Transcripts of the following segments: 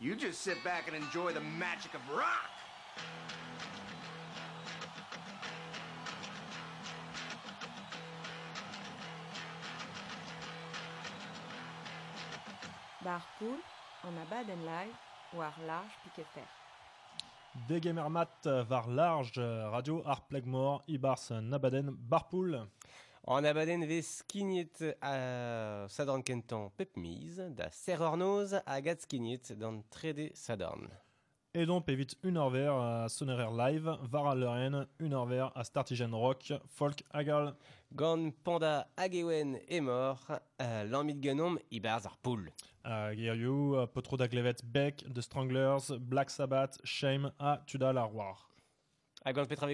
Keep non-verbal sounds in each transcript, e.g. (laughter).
You just sit back and enjoy the magic of rock. Barpool, en abaden live, war large piquet fer. Degemermat var large radio ar plegmor ibars nabaden barpool. An abadenn vez skignet a sadarn kentan pep miz, da serornoz hag skignet dans trede sadarn. Et donc, évite une heure vert à Sonerer Live, Vara Leren, une heure vert à Startigen Rock, Folk Agal. Gant Panda Agewen est mort, euh, l'ambit ganom Ibar Zarpoul. Euh, Potro d'Aglevet Beck, The Stranglers, Black Sabbath, Shame, à Tudal Arwar. Hag gant Petra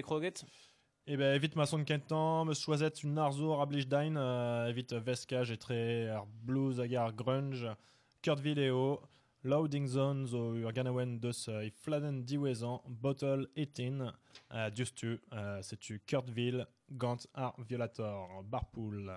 kroget E ben evit ma son kentan, me choiset un arzour a blij dain, uh, evit veskaj etre ar blues hag ar grunge, Kurt Video, Loading Zone zo ur ganawen deus uh, e fladen diwezan, Bottle etin, uh, diustu, uh, setu Kurtville, gant ar violator, barpool.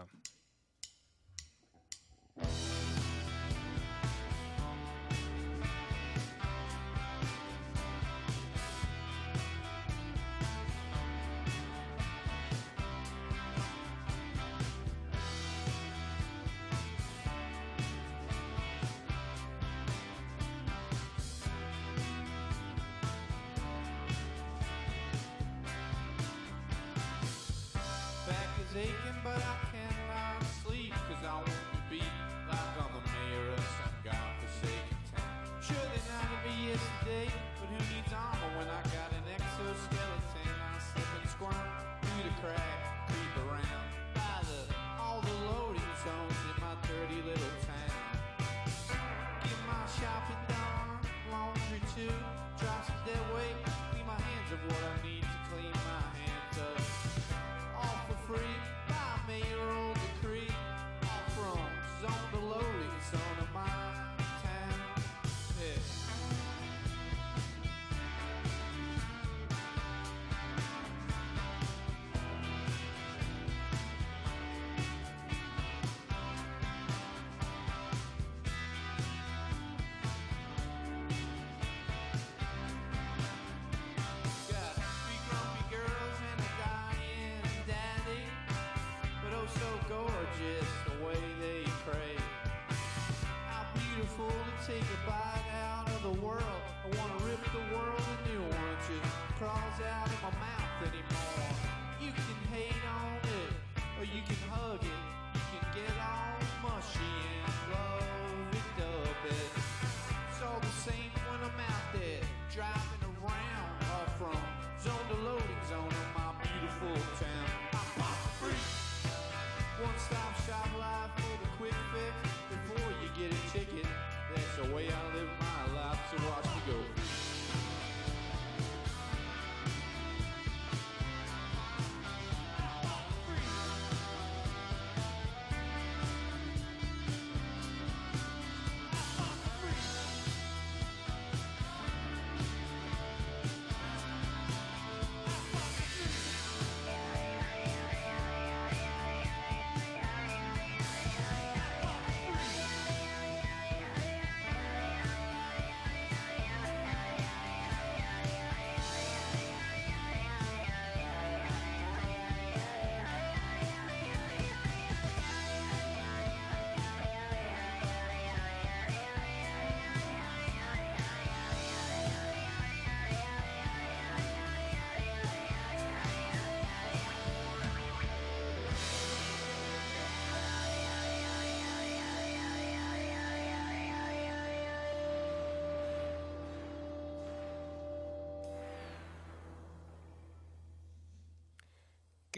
A bite out of the world. I wanna rip the world a new just crawls out of my mouth anymore. You can hate on it, or you can hug it.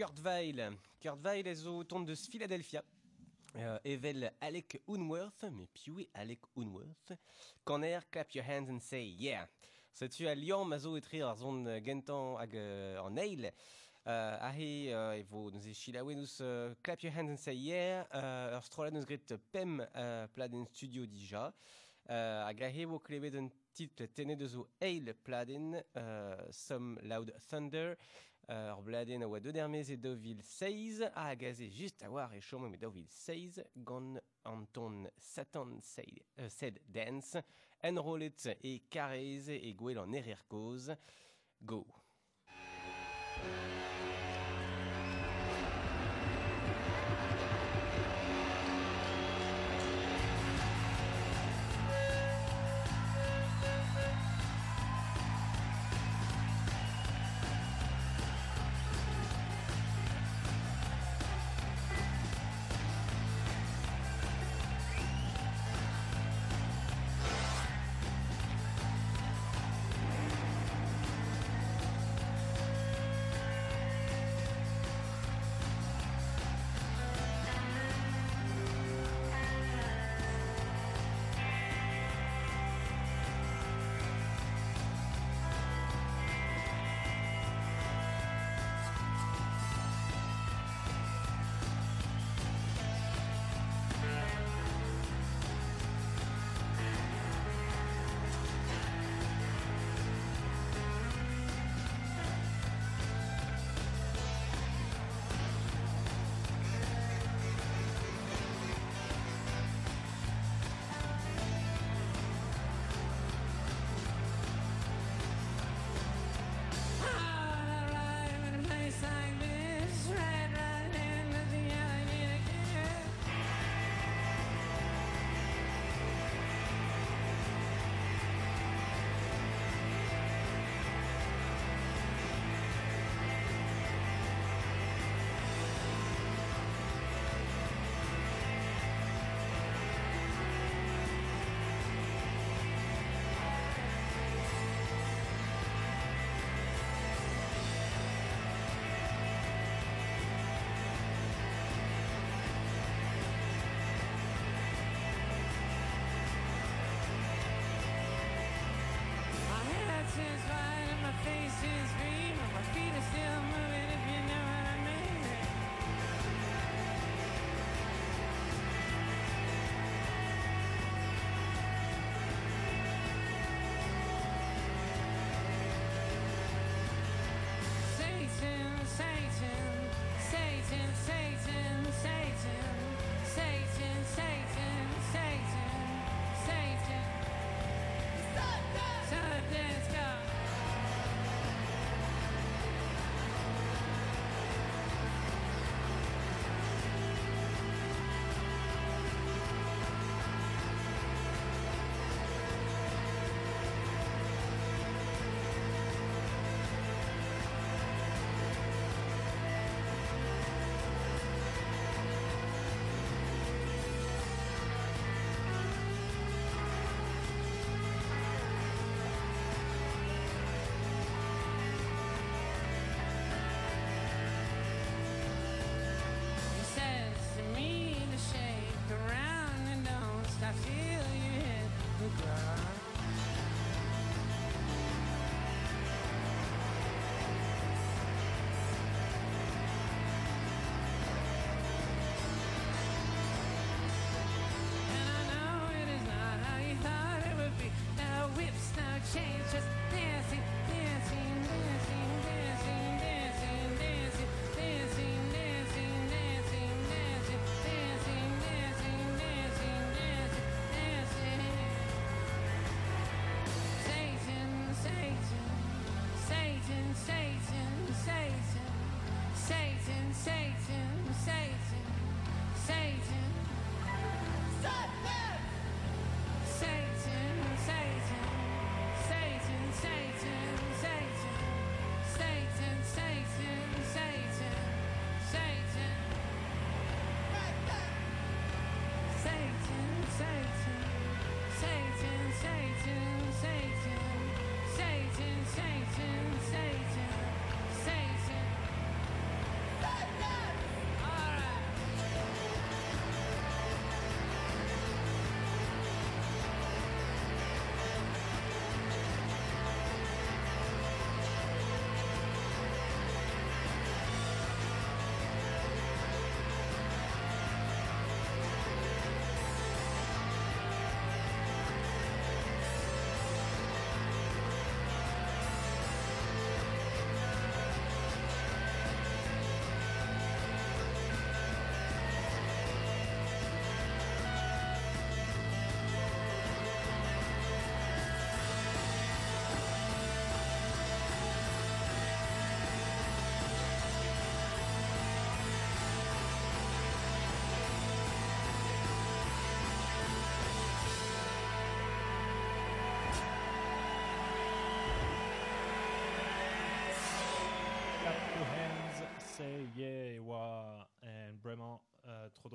Kurt Weill. Kurt Weill est au de Philadelphia. Euh, Evel Alec Unworth, mais pioué Alec Unworth. Conner, clap your hands and say yeah. Setu a Lyon mazo etri ar zon euh, gentan hag euh, an eil. Uh, ahe, uh, e vo nous e nous uh, clap your hands and say yeah. Uh, ur nous gret pem uh, pladen studio dija. Uh, hag ahe vo klevet un titre de zo eil pladen uh, Some Loud Thunder. Euh, alors, Bladé, Nawa, deux et Deauville seize a Gazé, juste à voir et chaud, mais Deauville 16. Gone Anton, Satan, said, euh, said Dance. Enrollet et Carrez et Gouel en erreur cause. Go.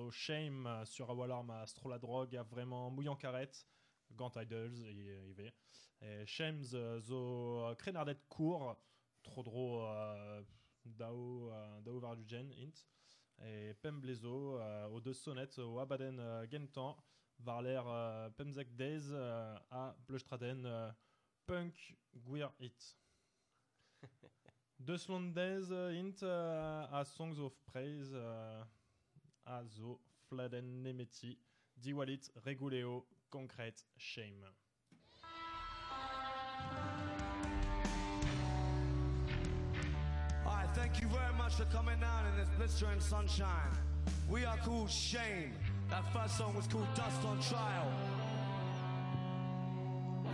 Euh. Shame euh, sur Awalarm à Stro la drogue, a vraiment mouillant carrette, Gant Idols, il y Et Shames, euh, zo Krenardet court, trop drôle, euh, Dao, euh, Dao Vardugen, int. Et Pem Blezo, euh, aux deux sonnettes, au Abaden euh, Gentan, Varler euh, Pemzek Days, euh, à Bleustraden, euh, Punk Guir Hit. (laughs) De Slondez int euh, à Songs of Praise euh, à Zo Fladen Nemeti Diwalit Reguleo Concrete Shame. All right, thank you very much for coming down in this blistering sunshine. We are called Shame. That first song was called Dust on Trial.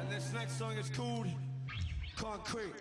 And this next song is called Concrete.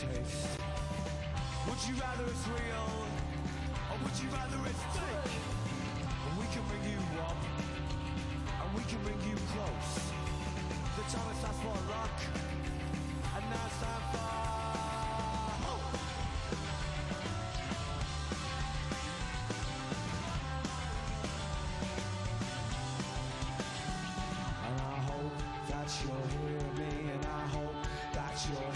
Taste? Would you rather it's real? Or would you rather it's fake? And we can bring you up And we can bring you close The time has passed for luck And now it's time for you'll hear me, and I hope that you'll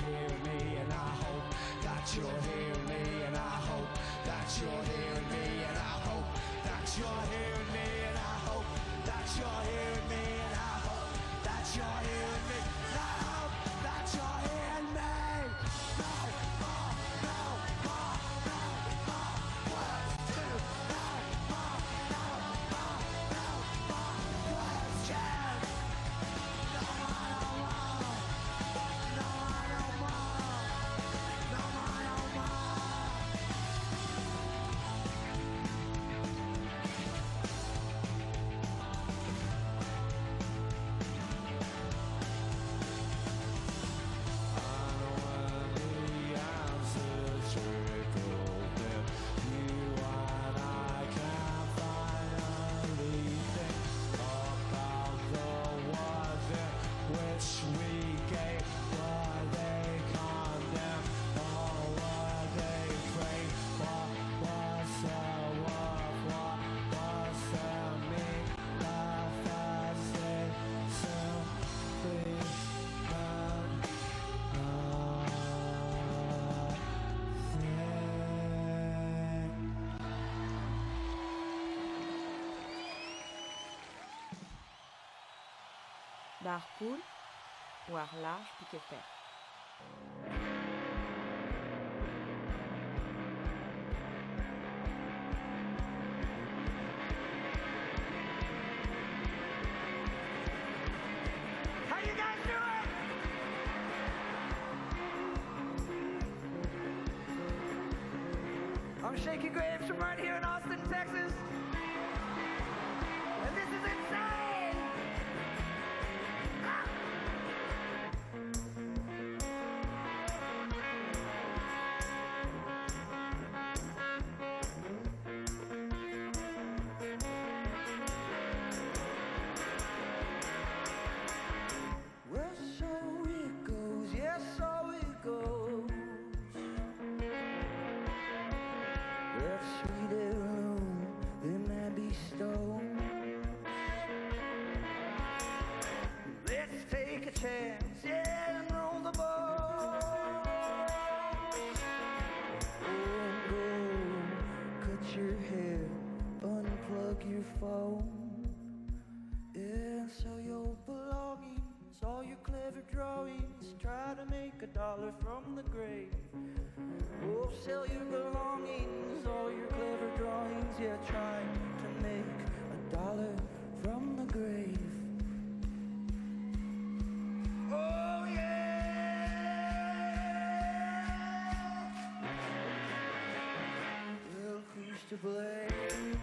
Bar poule ou ar large pique fer. I'm Shakey Graves from right here in Austin, Texas. Let's take a chance and roll the. Oh, go, cut your hair, unplug your phone. Yeah, sell your belongings, sell your clever drawings. Try to make a dollar from the grave. Oh, sell your drawings, yeah, trying to make a dollar from the grave. Oh, yeah. Who's to blame?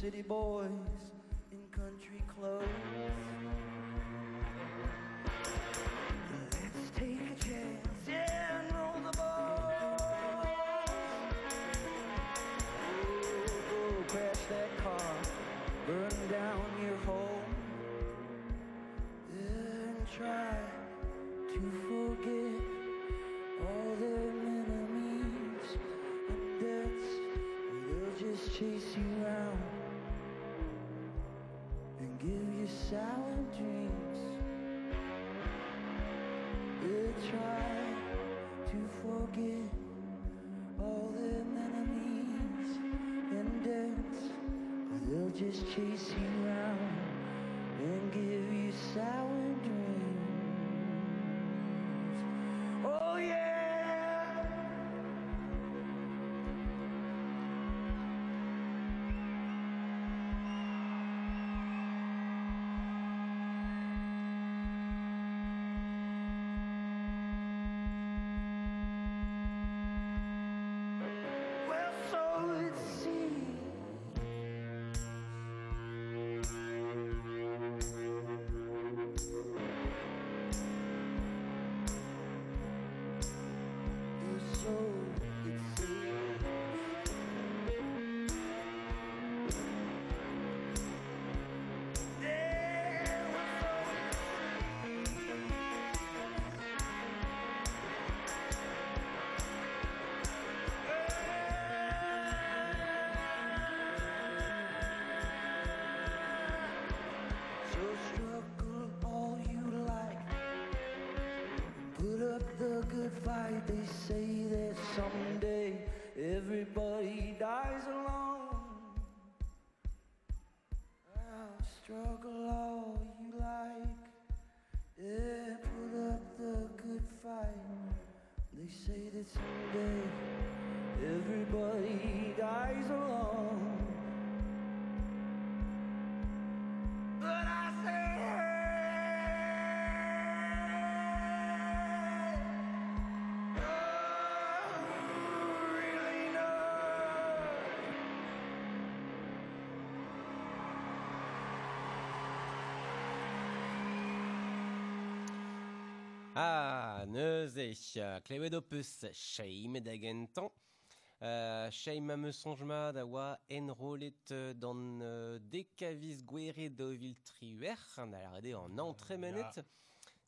City boys chase you neuze, klevet o peus, cheim da gentan. Euh, cheim euh, ame sonjma da oa enrolet dan euh, dekaviz gwere da vil triuer.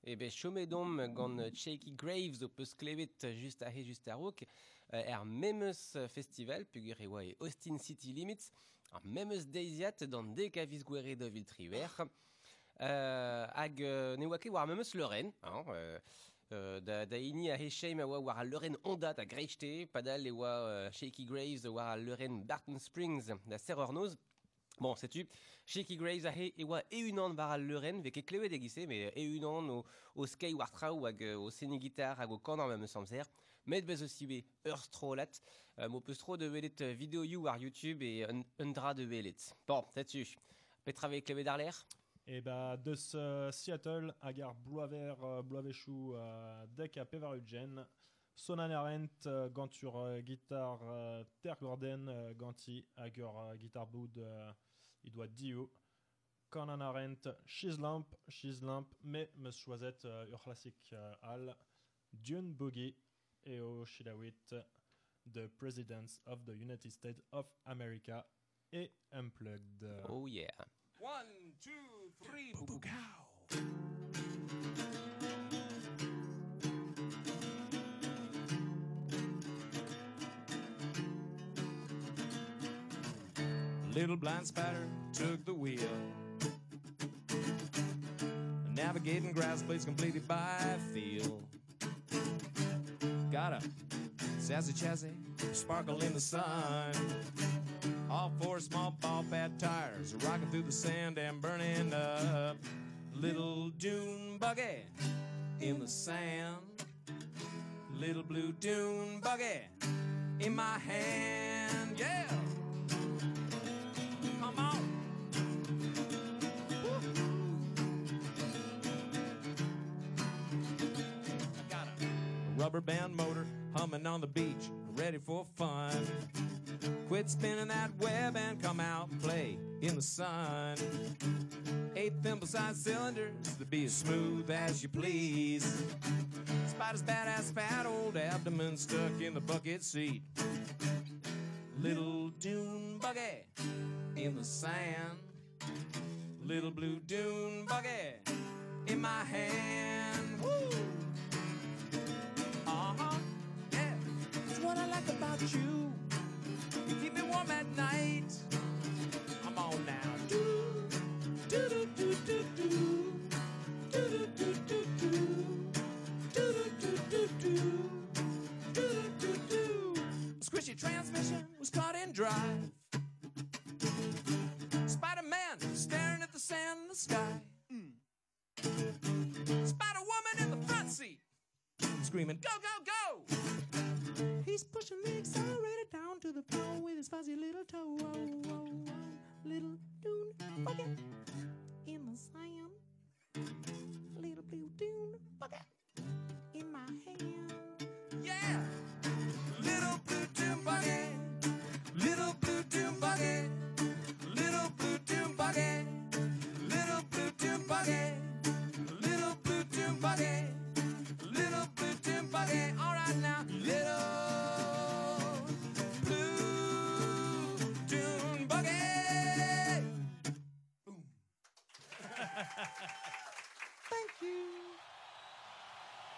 Et ben chomedom gant euh, Shaky Graves o peus klevet just ahe just a rook, er euh, memes festival pugur e oa e Austin City Limits, ar memes deiziat dan dekaviz gwere da vil triuer. Euh, hag euh, ne oa ket war da, da ini a hecheim a oa war a Lorraine ondat a grechte, padal e oa euh, Shaky Graves war a Lorraine Barton Springs da serreur noz. Bon, setu, Shaky Graves a he e oa e unan war a Lorraine, veke klevet egise, me e unan o, o skei war traoù hag euh, o seni gitar hag o kanan ma me samzer. Met bez aussi be ur strolat, euh, mo peus tro de welet euh, video you war YouTube e un, un dra de welet. Bon, setu, petra ve klevet ar l'air et bah, de ce Seattle, Agar Bloaver, euh, Bloavechou, euh, Dek à Pevarudgen, Sonan Arendt, euh, Gantur Guitar, Ter Gordon, Ganti, Agar Guitar Boud, il doit Dio, Conan Arendt, Shizlamp, Shizlamp, mais me choisette Urchlassic Hall, Dune Boogie, et au The Presidents of the United States of America et Unplugged. Oh yeah. One, two, boo boo cow. little blind spider took the wheel. Navigating grass blades completely by feel. Got a sassy chassis, sparkle in the sun. All four small ball pad tires rocking through the sand and burning up. Little dune buggy in the sand. Little blue dune buggy in my hand. Yeah. Come on. I got a rubber band motor humming on the beach, ready for fun. Quit spinning that web and come out and play in the sun. Eight thimble sized cylinders to be as smooth as you please. Spider's badass fat old abdomen stuck in the bucket seat. Little dune buggy in the sand. Little blue dune buggy in my hand. Woo! Uh huh. Yeah. That's what I like about you. Keep me warm at night. Come on now. Do, do, do, do, do, do. Do, do, do, do, do. Do, do, do, do, do. Do, do, do, do. Squishy transmission was caught in drive. Spider Man staring at the sand in the sky. Spider Woman in the front seat, screaming, Go, go, go! Dune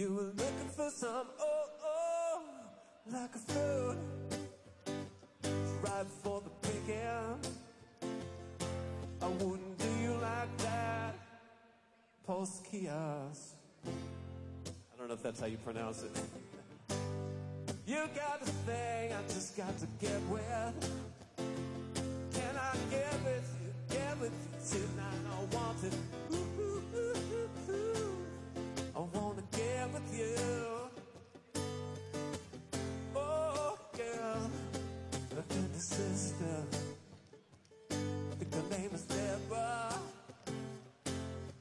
You were looking for some, oh, oh, like a fruit. Right for the picking. I wouldn't do you like that. Post kiosk. I don't know if that's how you pronounce it. You got a thing I just got to get with. Can I get with you? Get with you tonight. I want it. Oh, girl, sister. I think her name is Deborah.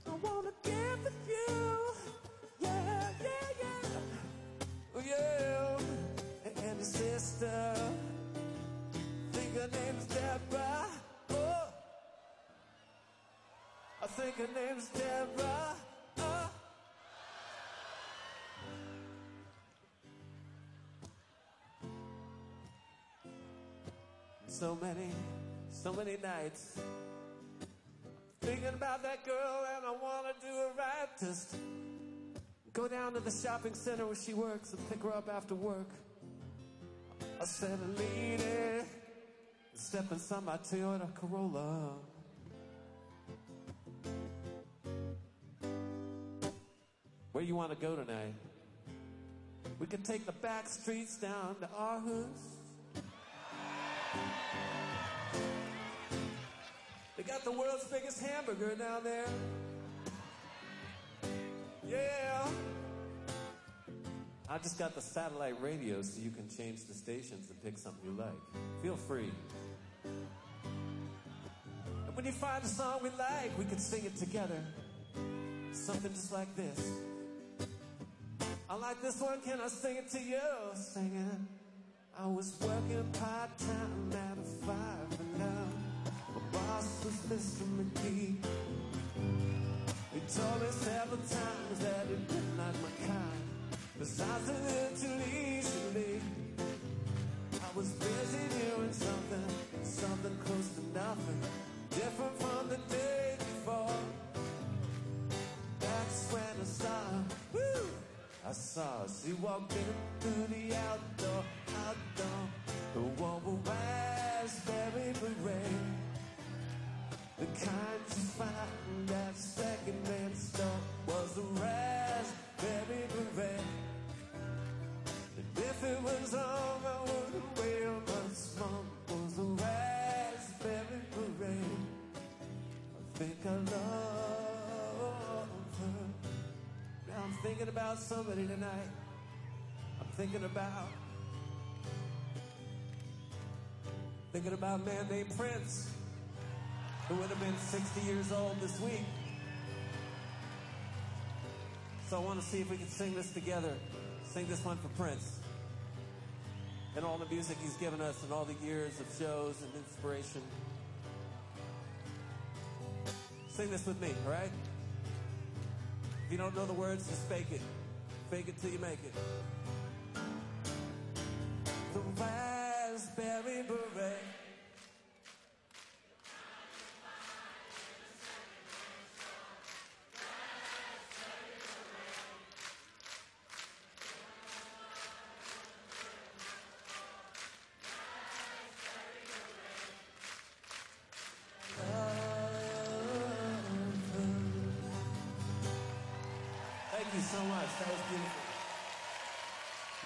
I wanna get with you. Yeah, yeah, yeah. Oh, yeah. And, sister. Think her name is Deborah. Oh. I think her Deborah. So many, so many nights thinking about that girl, and I wanna do her right. Just go down to the shopping center where she works and pick her up after work. I said, lady, step inside my Toyota Corolla. Where you want to go tonight? We can take the back streets down to Aarhus. Got the world's biggest hamburger down there. Yeah. I just got the satellite radio so you can change the stations and pick something you like. Feel free. And when you find a song we like, we can sing it together. Something just like this. I like this one, can I sing it to you? Singing. I was working part time at a five and now my boss was Mr. McGee. He told me several times that he didn't like my kind, little too leisurely. I was busy doing something, something close to nothing, different from the day before. That's when I saw, woo! I saw as he walked in through the outdoor, outdoor, the one with raspberry beret. The kind you find at second-hand store was a raspberry beret. And if it was wrong, I wouldn't wear much wrong. Was a raspberry beret. I think I love her. Now I'm thinking about somebody tonight. I'm thinking about. Thinking about a man named Prince, who would have been 60 years old this week. So I want to see if we can sing this together. Sing this one for Prince. And all the music he's given us and all the years of shows and inspiration. Sing this with me, all right? If you don't know the words, just fake it. Fake it till you make it. The raspberry beret.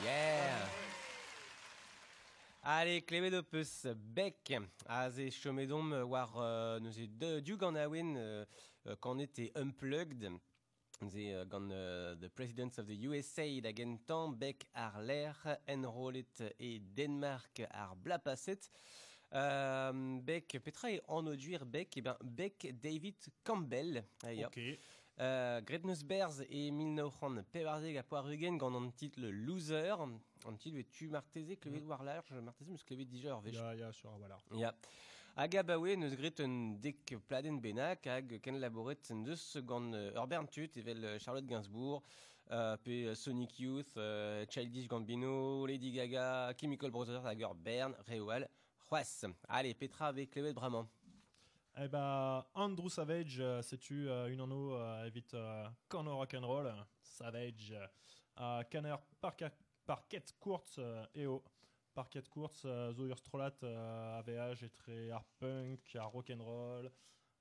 Yeah. Allez, klevet d'opus Beck, a ze chomedom war euh, nous de du gant a win euh, euh, quand était unplugged. Euh, gant the Presidents of the USA da Beck ar l'air enrollet e Denmark ar blapaset. Euh, Beck, petra e anoduir Beck, e ben Beck David Campbell. Aia. Ok. Euh, Gretnus Bears et 1900 Pevarzeg a poarugen gant an titre Loser. An titre tu marteze klevet war large, marteze meus klevet dija ur vech. Ya, ya, sur, voilà. Ya. Hag a neus gret un dek pladen benak hag ken laboret en deus gant tut evel euh, Charlotte Gainsbourg, euh, pe euh, Sonic Youth, euh, Childish Gambino, Lady Gaga, Chemical Brothers hag ur bern, Reoal, c'hoaz. Allez, petra avec klevet bramañ. Eh ben, Andrew Savage, euh, c'est-tu euh, une en eau, euh, évite Corner Rock'n'Roll, Savage, Canner, Parquet Kurtz et O. Parquet Kurtz, Zoyer Strolat, AVH, et Hard Punk, Hard Rock'n'Roll,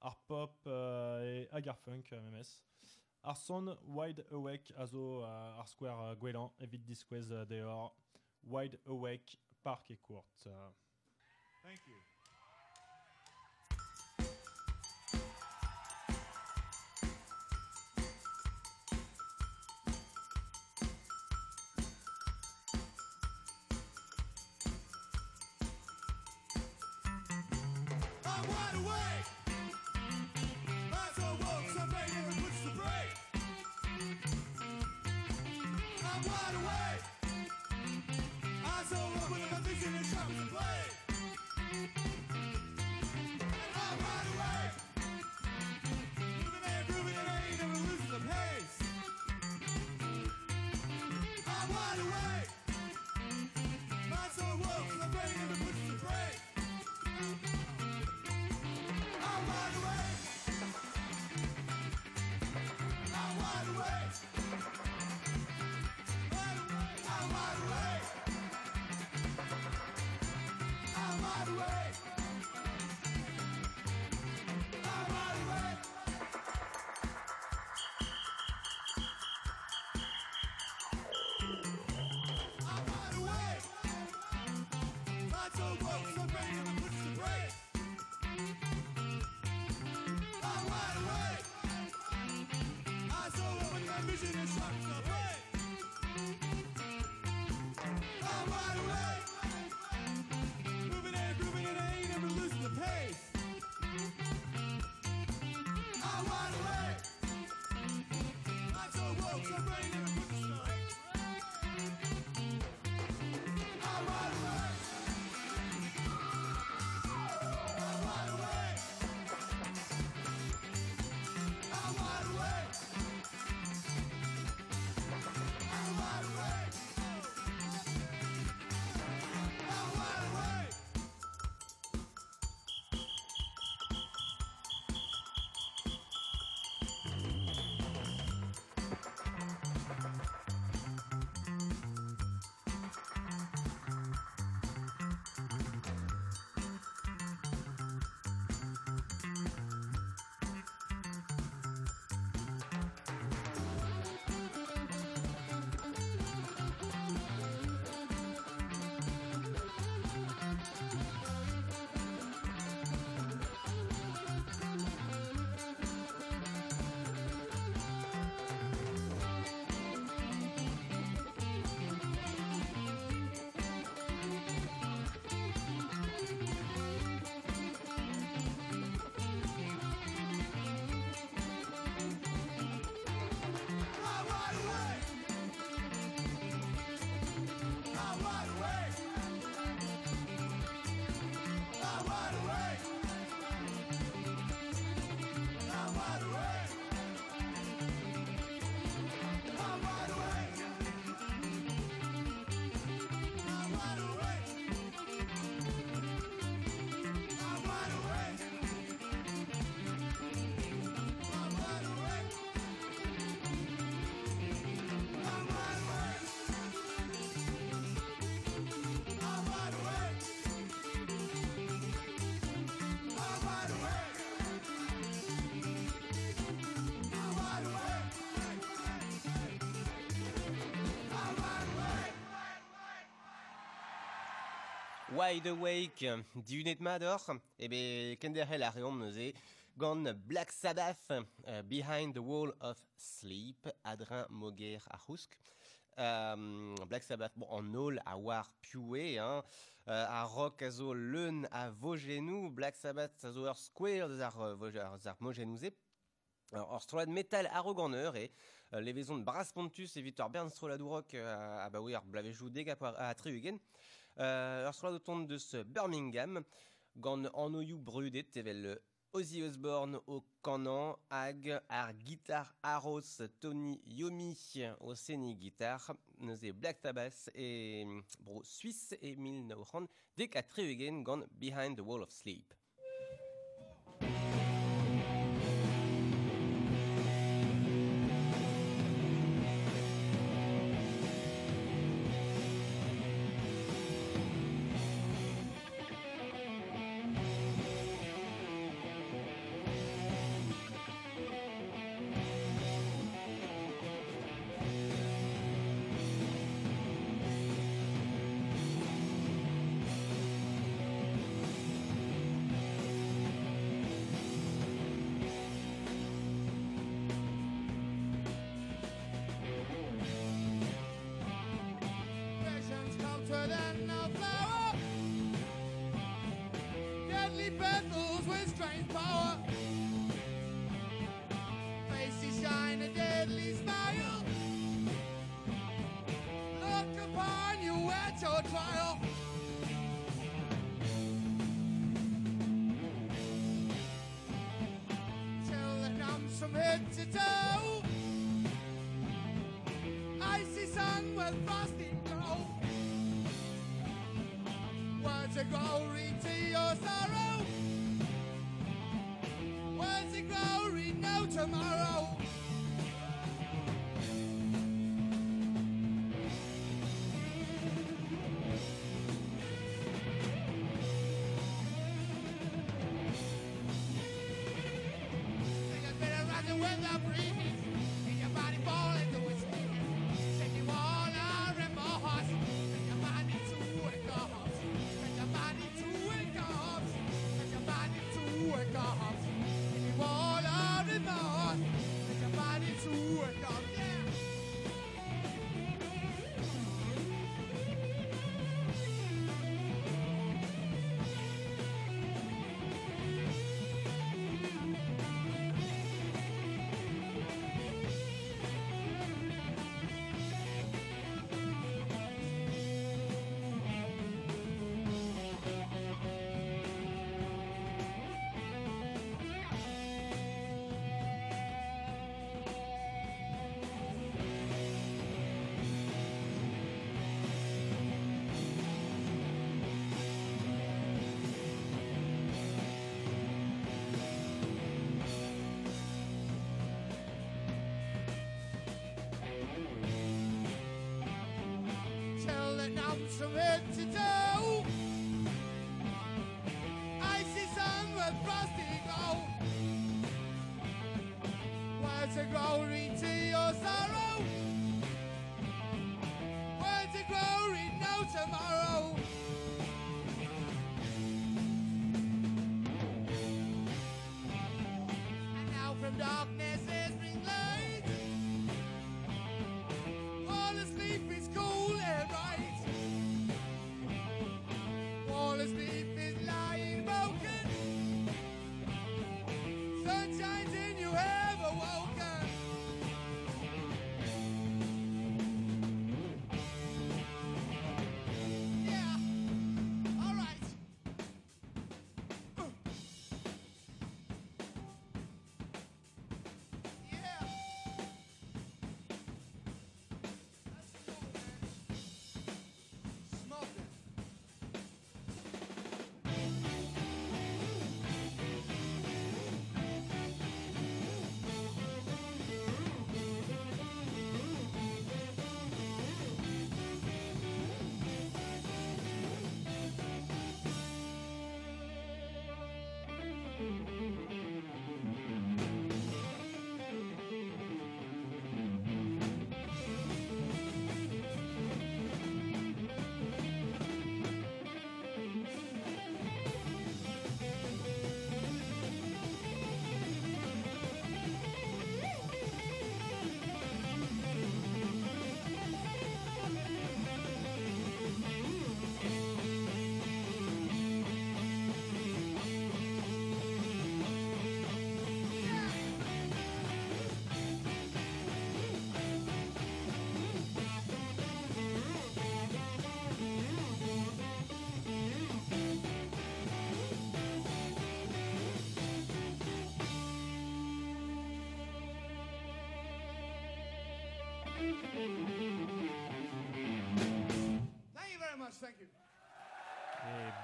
Hard Pop et Agarfunk, MMS. Arson, Wide Awake, Azo, Hard Square, Guélan, Evite Disquez, Deor, Wide Awake, Parquet Kurtz. Thank you. Awake. Eyes are open, and my vision is sharp as a Sine şarkı Wide Awake, diunet mador, eh ebe kenderel ar eom neuze, gant Black Sabbath, euh, Behind the Wall of Sleep, adrin moger ar euh, Black Sabbath bon, an all a war pioué hein, uh, a rock a zo leun a vogenou Black Sabbath a zo square zar, ar, zar mogenouze Or, strolad metal arroganteur et euh, les vaisons de Braspontus et Victor Bern stroladourok euh, à Bauer blavejou dega à Triugen. Euh, Strolad autant de ce Birmingham, Gant en oyu brudet, tevel Ozzy Osbourne au canon, Hag, ar guitare Aros, Tony Yomi au Seni guitare, Nosé Black Tabas et bro Suisse et Mil Nauran, qu'à Triugen, gone Behind the Wall of Sleep. Sun with frosty glow. Words glory to your sorrow. Words of glory, no tomorrow.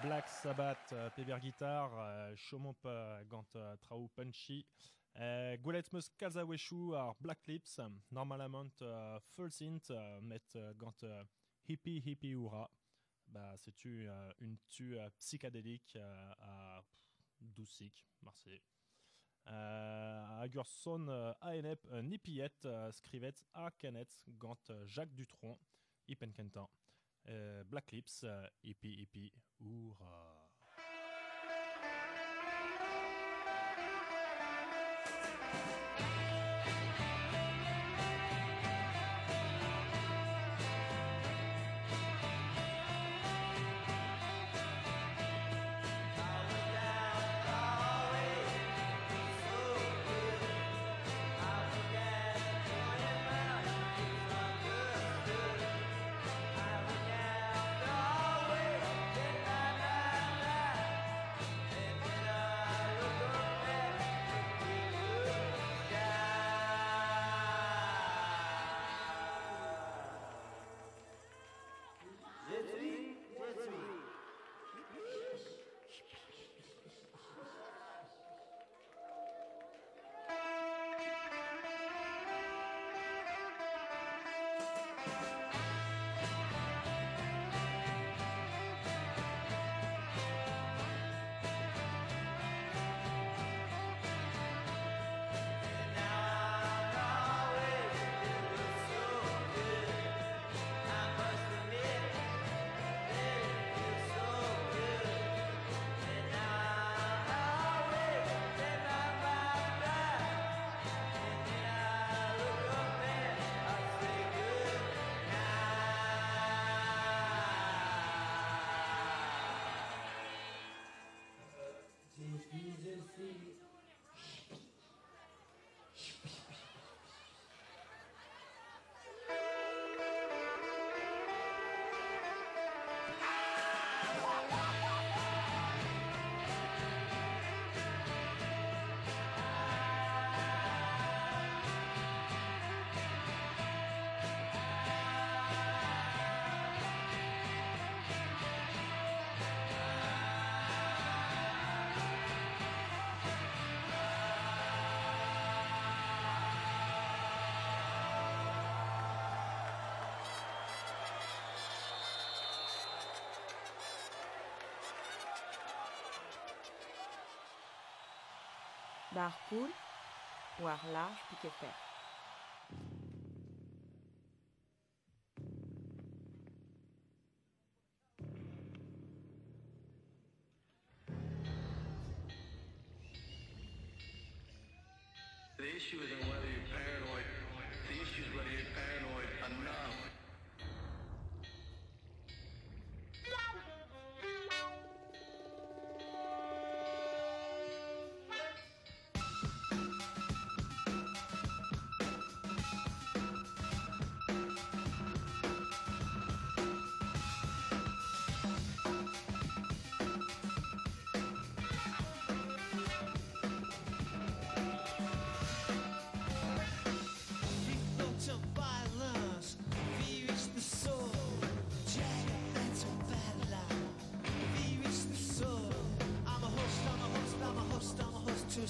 Black Sabbath, euh, Pever Guitar, euh, Shomop euh, Gant Trau Punchy, Goulet Black Lips, Normal Amount Full Synth, Met Gant Hippie Hippie Hurrah. Bah, c'est une tue psychédélique à Doucic, Marseille. Euh, Agerson, euh, ANEP, Scrivet, A. Gant, Jacques Dutron, Ipenkentan. Euh, Black Lips, euh, Hippie Hippie Oura. D'ar cool ou ar large piqué fer.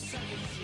I'm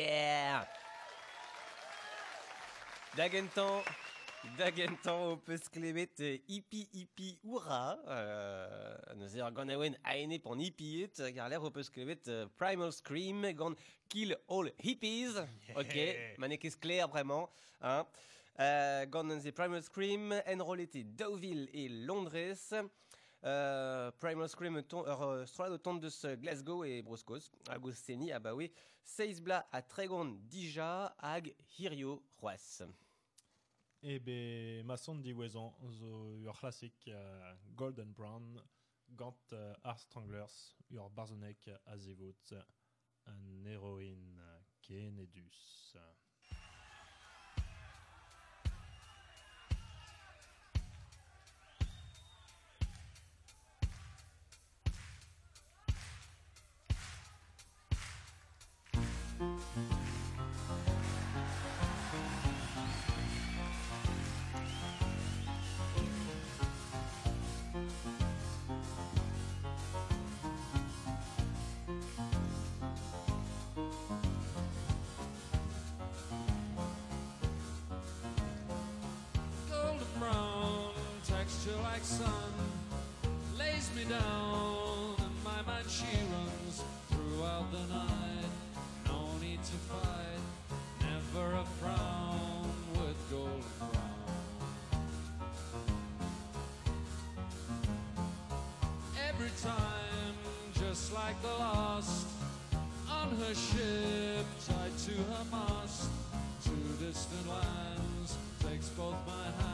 Yeah Dagentan, Dagentan op eus klevet euh, hippie hippie oura. Euh, ar gant aouen aene pan hippiet, gar l'air op eus klevet euh, Primal Scream gant Kill All Hippies. Ok, manek eus clair vraiment. Hein. Euh, gant neuze Primal Scream, enrolete Deauville et Londres. Euh, Primal Scream euh, Strad de Glasgow et Broscos. Agostini, ah bah oui. Seisbla à Tregon, Dija, Hag, Hirio, Roas. Eh ben, maçon di Wezon, your classic euh, Golden Brown, Gant uh, Art Stranglers, your Barzonek Azevot, an Heroine Kenedus. Texture like sun lays me down and my mind she runs throughout the night. No need to fight never a frown with golden brown every time just like the last on her ship tied to her mast to distant lands takes both my hands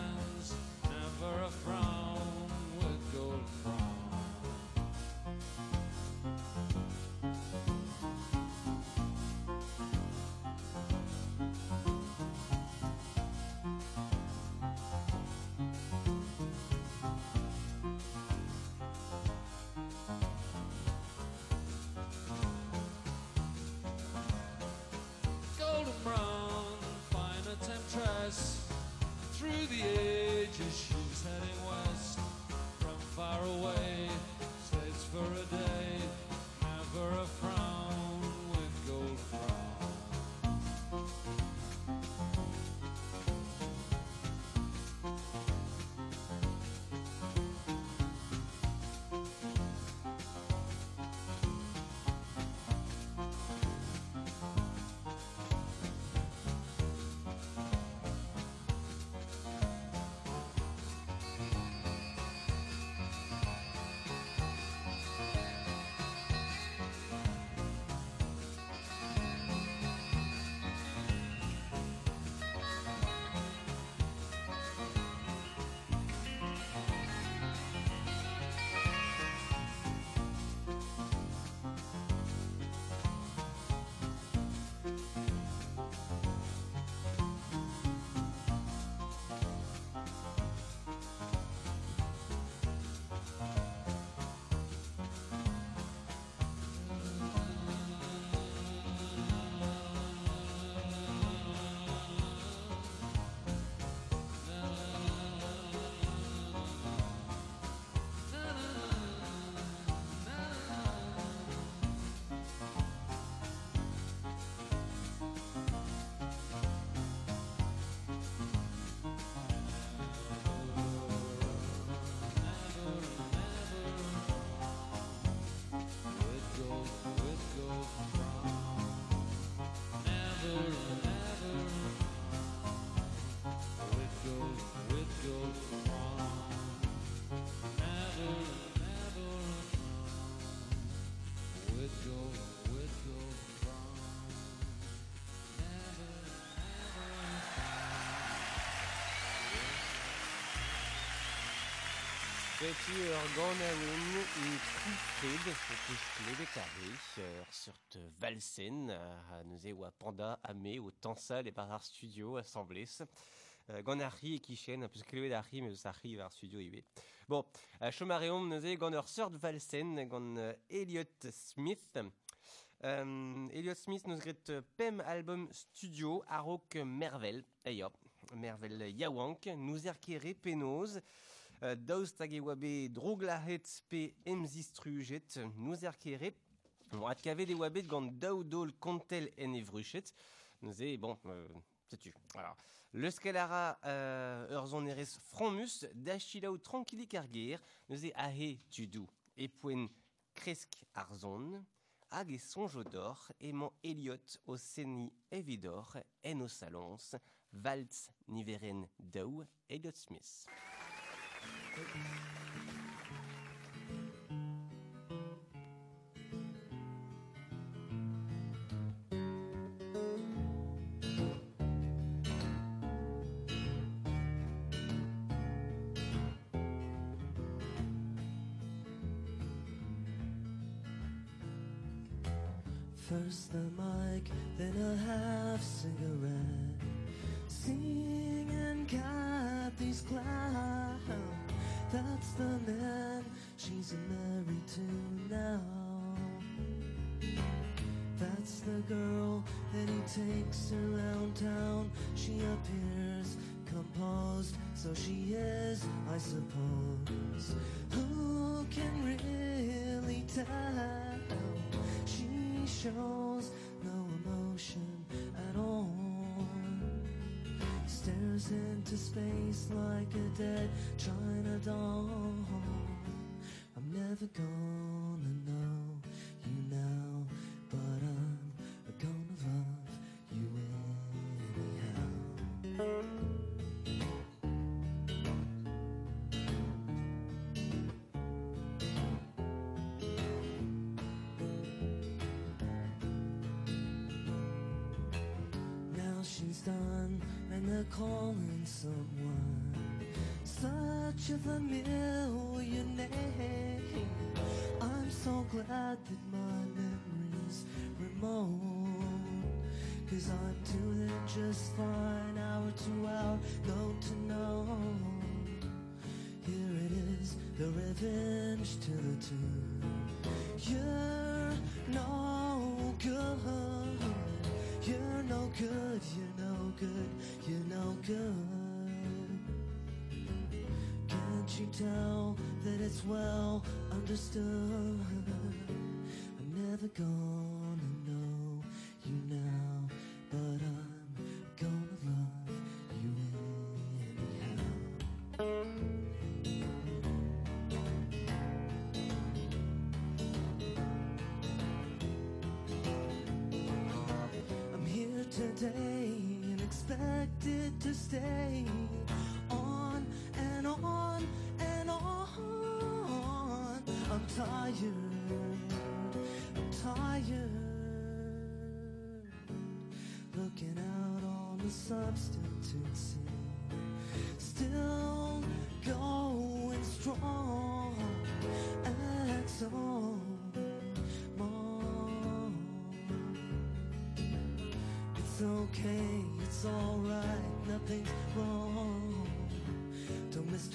never a frown with golden brown golden brown, fine a temptress. Through the ages, away, Betty Ergonawin et Kufrid, Kufrid carré sur te Valsen, à Nuseo à Panda, à Mé, au Tansal et par Studio, assemblés. Euh, Ganari et Kishen, hein, plus que d'Ari, mais ça arrive à Studio IB. Bon, Chomareum, Nuseo, Gander Surt Valsen, Gan euh, Elliot Smith, euh, Elliot Smith nous grette PEM album studio Arok Mervel. Ayo, Mervel Yawank, nous erqueré Penos. Euh, dauztag e oa bet droglahet pe emzistrujet, nous er keret, Ad kavet e oa bet gant kontel en evruchet, nous e, bon, euh, tu. Le scalara euh, Urzon Eres Fromus, d'Achilao Tranquilli nous e ahe tudou, kresk arzon, hag e sonjodor, aimant Elliot au seni evidor, en au salons, niveren daou, Smith. First the mic, then a half cigarette. Singing Cathy's clown. That's the man she's married to now. That's the girl that he takes around town. She appears composed, so she is, I suppose. Who can really tell? She shows into space like a dead China doll. I'm never gonna know you now, but I'm gonna love you anyhow. Now she's done, and they're calling someone. Such a familiar name. I'm so glad that my memory's remote. Cause I'm doing just fine, hour to hour, note to note. Here it is, the revenge to the tune. You're no good. You're no good, you're no good, you're no good. Tell that it's well understood? I'm never gonna on the substitute still going strong. XO, It's okay, it's alright, nothing's wrong. Don't miss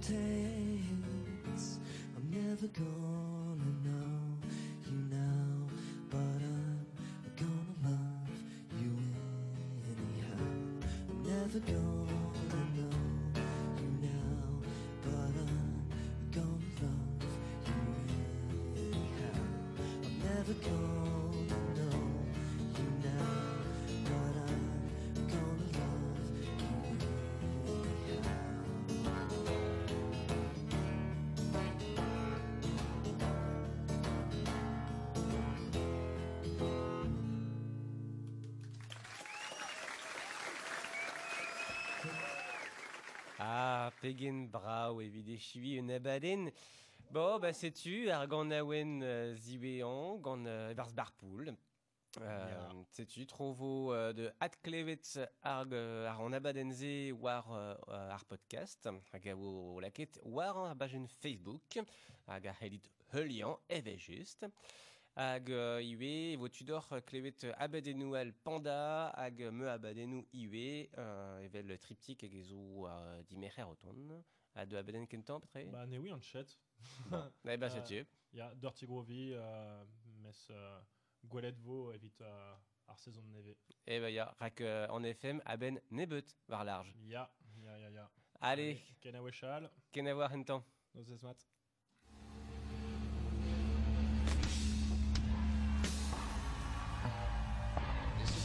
takes. I'm never gonna know you now, but I'm gonna love you anyhow. I'm never gonna Ah, pegen brao evit e chivi un abaden. Bo, ba setu, ar gant awen euh, ziwean, gant euh, evarz barpoul. Euh, Setu, trovo euh, de at klevet ar, euh, ar an abadenze war euh, ar podcast, hag a laket war an abajen Facebook, hag a helit heulian, eve just. Hag euh, iwe, vo tudor euh, klevet euh, abadenou al panda, hag euh, me abadenou iwe, euh, evel triptik hag ezo euh, dimerer oton. À de Aben Kentan, peut-être Bah, nee, oui, on chat. (laughs) Eh ben, c'est Euh, dessus. Ja, Dirty Groovy, euh, mes euh, gwelet vo evit euh, ar saison de neve. Eh ben, ya, rak euh, en FM, Aben Nebet, var large. Ya, ya, ya, ya. Allez, Ken a wechal, ken a war hentan. nos ez